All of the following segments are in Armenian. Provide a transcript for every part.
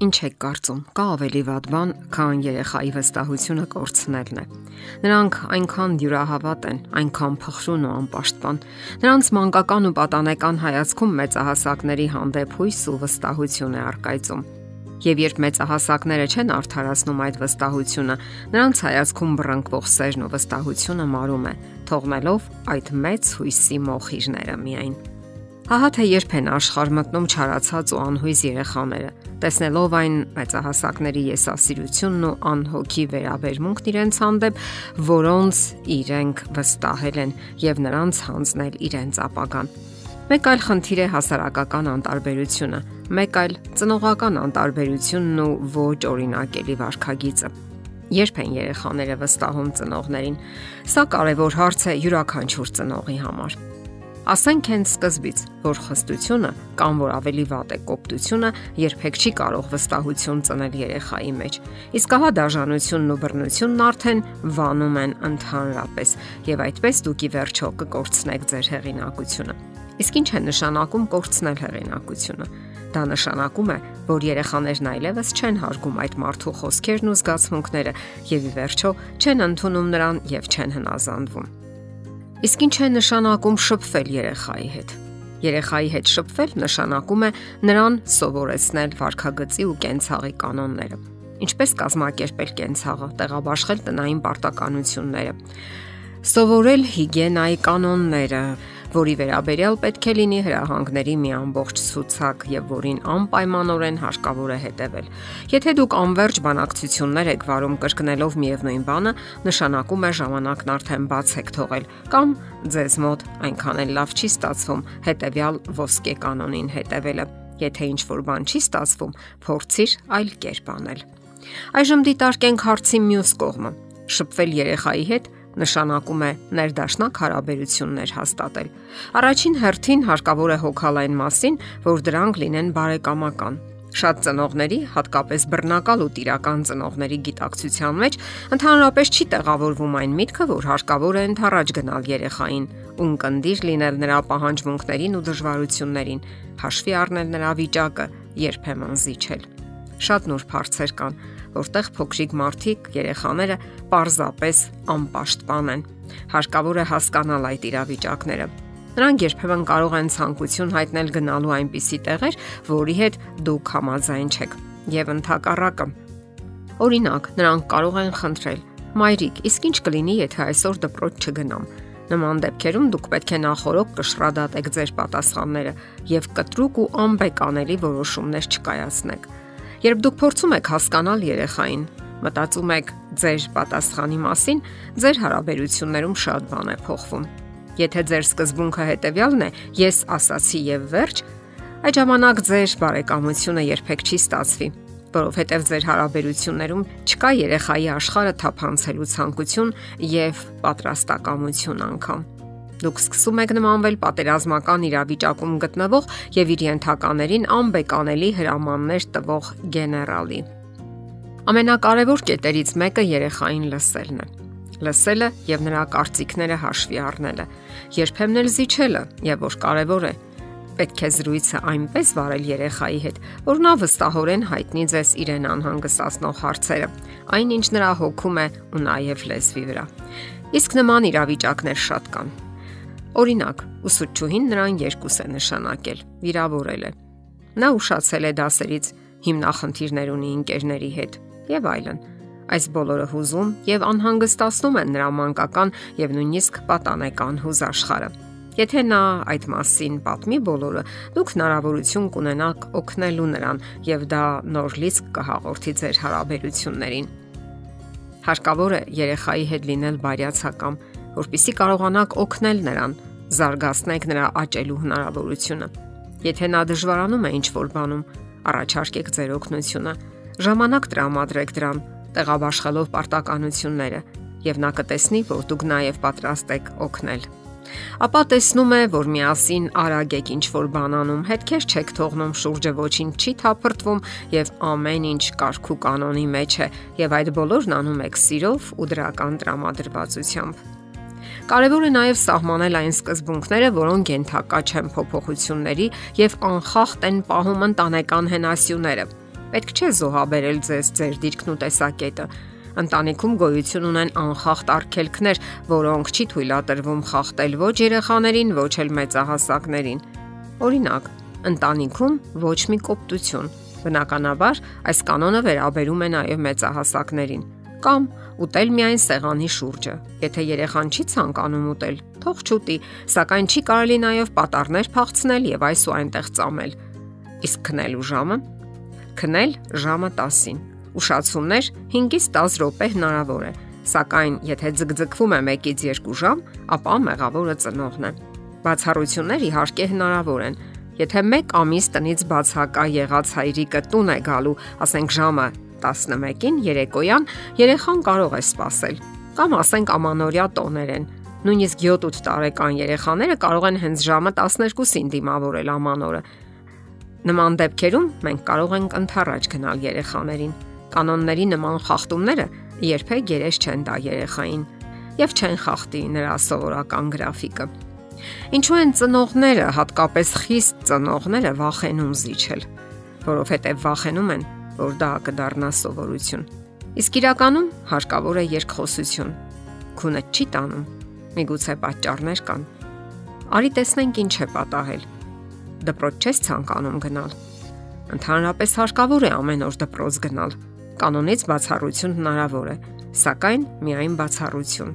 Ինչ եք կարծում, կա ավելի վատ բան, քան երեխայի վստահությունը կորցնելն է։ Նրանք այնքան դյուրահավատ են, այնքան փխրուն ու անպաշտպան։ Նրանց մանկական ու պատանեկան հայացքում մեծահասակների հանդեպ հույս ու վստահություն է արկայծում։ Եվ երբ մեծահասակները չեն արդարացնում այդ վստահությունը, նրանց հայացքում բռնկվող սերն ու վստահությունը մարում է, թողնելով այդ մեծ հույսի մոխիրները միայն։ Ահա թե երբ են աշխարհ մտնում չարացած ու անհույզ երեխաները, տեսնելով այն մեծահասակների եսասիրությունն ու անհոգի վերաբերմունքն իրենց հանդեպ, որոնց իրենք վստահել են եւ նրանց հանձնել իրենց ապագան։ Մեկ այլ խնդիր է հասարակական անտարբերությունը, մեկ այլ ծնողական անտարբերությունն ու ոչ օրինակելի վարքագիծը երբ են երեխաները վստահում ծնողներին։ Սա կարևոր հարց է յուրաքանչյուր ծնողի համար։ Ասենք հենց սկզբից, որ խստությունը կամ որ ավելի վատ է կոպտությունը երբեք չի կարող վստահություն ծնել երեխայի մեջ։ Իսկ ահա դաժանությունն ու բռնությունն արդեն վանում են ընդհանրապես, եւ այդպես դուք ի վերջո կկորցնեք ձեր հեղինակությունը։ Իսկ ինչ է նշանակում կորցնել հեղինակությունը։ Դա նշանակում է, որ երեխաներն այլևս չեն հարգում այդ մարդու խոսքերն ու զգացմունքները եւ ի վերջո չեն ընդունում նրան եւ չեն հնազանդվում։ Իսկ ինչ է նշանակում շփվել երեխայի հետ։ Երեխայի հետ շփվել նշանակում է նրան սովորեցնել վարքագծի ու կենցաղի կանոնները։ Ինչպես կազմակերպել կենցաղը, տեղաբաշխել տնային պարտականությունները, սովորել հիգիենայի կանոնները, որի վերաբերյալ պետք է լինի հրահանգների մի ամբողջ ցուցակ եւ որին անպայմանորեն հարկավոր է հետևել։ Եթե դուք անverջ բանակցություններ եք վարում կրկնելով միևնույն բանը, նշանակում է ժամանակն արդեն բաց եք թողել կամ ձեզ մոտ այնքան էլ լավ չի ստացվում հետեւյալ ոսկե կանոնին հետևելը։ Եթե ինչ որ բան չի ստացվում, փորձիր այլ կերպ անել։ Այժմ դիտարկենք հարցի մյուս կողմը։ Շփվել երեխայի հետ նշանակում է ներդաշնակ հարաբերություններ հաստատել։ Առաջին հերթին հարկավոր է հոգալ այն մասին, որ դրանք լինեն բարեկամական։ Շատ ծնողների, հատկապես բռնակալ ու տիրական ծնողների գիտակցության մեջ ընդհանրապես չի տեղավորվում այն միտքը, որ հարկավոր է ընթառաջ գնալ երեխային, ունկնդիր լինել նրա պահանջմունքներին ու դժվարություններին, հաշվի առնել նրա վիճակը, երբեմն զիջել։ Շատ նուրբ հարցեր կան, որտեղ փոքրիկ մարդիկ, երեխաները պարզապես անպաշտպան են։ Հարկավոր է հասկանալ այդ իրավիճակները։ Նրանք երբեմն կարող են ցանկություն հայտնել գնալու այնպիսի տեղեր, որի հետ դուք համաձայն չեք, եւ ընդհակառակը։ Օրինակ, նրանք կարող են խնդրել. Մայրիկ, իսկ ինչ կլինի, եթե այսօր դպրոց չգնամ։ Նման դեպքերում դուք պետք է նախորոք կշռադատեք ձեր պատասխանները եւ կտրուկ ու անբեկանելի որոշումներ չկայացնեք։ Երբ դուք փորձում եք հասկանալ երեխային, մտածում եք ձեր պատասխանի մասին, ձեր հարաբերություններում շատ բան է փոխվում։ Եթե ձեր սկզբունքը հետեւյալն է՝ ես ասացի եւ վերջ, այդ ժամանակ ձեր բարեկամությունը երբեք չի ստացվի, որովհետև ձեր հարաբերություններում չկա երեխայի աշխարհը թափանցելու ցանկություն եւ պատրաստակամություն անգամ։ Դուք սկսում եք նմանվել պատերազմական իրավիճակում գտնվող եւ իր ենթականերին անբեկանելի հրամաններ տվող գեներալի։ Ամենակարևոր կետերից մեկը երեխային լսելն է։ Լսելը եւ նրա կարծիքները հաշվի առնելը, երբեմն էլ զիջելը, եւ որ կարևոր է, պետք է զրույցը այնպես վարել երեխայի հետ, որ նա վստահորեն հայտնի ձեզ իրեն անհանգստացնող հարցերը, այնինչ նրա հոգում է ու նաև լեզվի վրա։ Իսկ նման իրավիճակներ շատ կան։ Օրինակ, ուսուցչուհին նրան երկուս է նշանակել, վիրավորել է։ Նա ուշացել է դասերից հիմնախնդիրներ ունի ընկերների հետ եւ այլն։ Այս բոլորը հուզում եւ անհանգստացնում են նրա մանկական եւ նույնիսկ պատանեկան հուզաշխարը։ Եթե նա այդ մասին պատմի բոլորը, դուք հնարավորություն կունենաք օգնելու նրան եւ դա նոր լիցք կհաղորդի ձեր հարաբերություններին։ Հարկավոր է երեխայի հետ լինել բարյացակամ, որpիսի կարողանաք օգնել նրան, զարգացնեք նրա աճելու հնարավորությունը։ Եթե նա դժվարանում է ինչ-որ բանում, առաջարկեք ձեր օգնությունը։ Ժամանակ տրամադրեք դրան, տեղաբաշխելով պարտականությունները, եւ նա կտեսնի, որ դուք նաեւ պատրաստ եք օգնել։ Ապա տեսնում է, որ միասին արագ եք ինչ որ բան անում, հետքեր չեք թողնում շուրջը ոչինչ չի թափրտվում եւ ամեն ինչ կարգու կանոնի մեջ է եւ այդ բոլորն անում եք սիրով ու դրական տրամադրվածությամբ։ Կարևոր է նաև սահմանել այն սկզբունքները, որոնք ենթակա չեն փոփոխությունների եւ անխախտ են պահում ընտանեկան հենասյուները։ Պետք չէ զոհաբերել ձեզ ձեր դիրքն ու տեսակետը։ Ընտանիքում գոյություն ունեն անխախտ արգելքներ, որոնք չի թույլատրվում խախտել ոչ երեխաներին, ոչ էլ մեծահասակներին։ Օրինակ, ընտանիքում ոչ մի կոպտություն։ Բնականաբար, այս կանոնը վերաբերում է նաև մեծահասակներին կամ ուտել միայն սեղանի շուրջը։ Եթե երեխան չի ցանկանում ուտել, թող չուտի, սակայն չի կարելի նաև պատառներ փախցնել եւ այս ու այնտեղ ծամել։ Իսկ քնելու ժամը քնել ժամը 10-ին Ուշացումներ 5-ից 10 րոպե հնարավոր է, սակայն եթե ձգձգվում է 1-ից 2 ժամ, ապա մեղավորը ծնողն է։ Բացառություններ իհարկե հնարավոր են։ Եթե 1 ամիս տնից բացակա եղած հայրիկը տուն է գալու, ասենք ժամը 11-ին երեկոյան երեխան կարող է սпасել կամ ասենք ամանորյա տոներեն։ Նույնիսկ 7-8 տարեկան երեխաները կարող են հենց ժամը 12-ին դիմավորել ամանորը։ Նման դեպքերում մենք կարող ենք ընթառաջ գնալ երեխաներին։ Կանոնների նման խախտումները երբեք երես չեն տա երեխային եւ չեն խախտի նրա սովորական գրաֆիկը։ Ինչու են ծնողները, հատկապես խիստ ծնողները վախենում զիջել, որովհետեւ վախենում են, որ դա կդառնա սովորություն։ Իսկ իրականում հարկավոր է երկխոսություն։ Քունը չի տանում։ Միգուցե պատճառներ կան։ Արի տեսնենք ինչ է պատահել։ Դպրոց չես ցանկանում գնալ։ Ընդհանրապես հարկավոր է ամեն օր դպրոց գնալ Կանոնից բացառություն հնարավոր է, սակայն միայն բացառություն։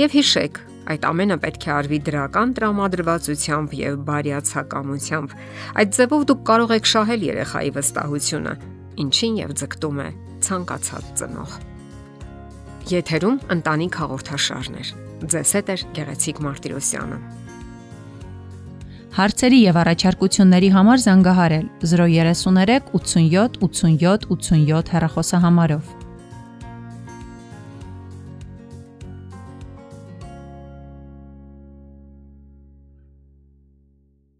Եվ հիշեք, այդ ամենը պետք է արվի դրական տրամադրվածությամբ եւ բարյացակամությամբ։ Այդ ձևով դուք կարող եք շահել երեխայի վստահությունը, ինչին եւ ձգտում է ցանկացած ծնող։ Եթերում ընտանիք հաղորդաշարներ։ Ձեզ հետ է Գեղեցիկ Մարտիրոսյանը։ Հարցերի եւ առաջարկությունների համար զանգահարել 033 87 87 87 հեռախոսահամարով։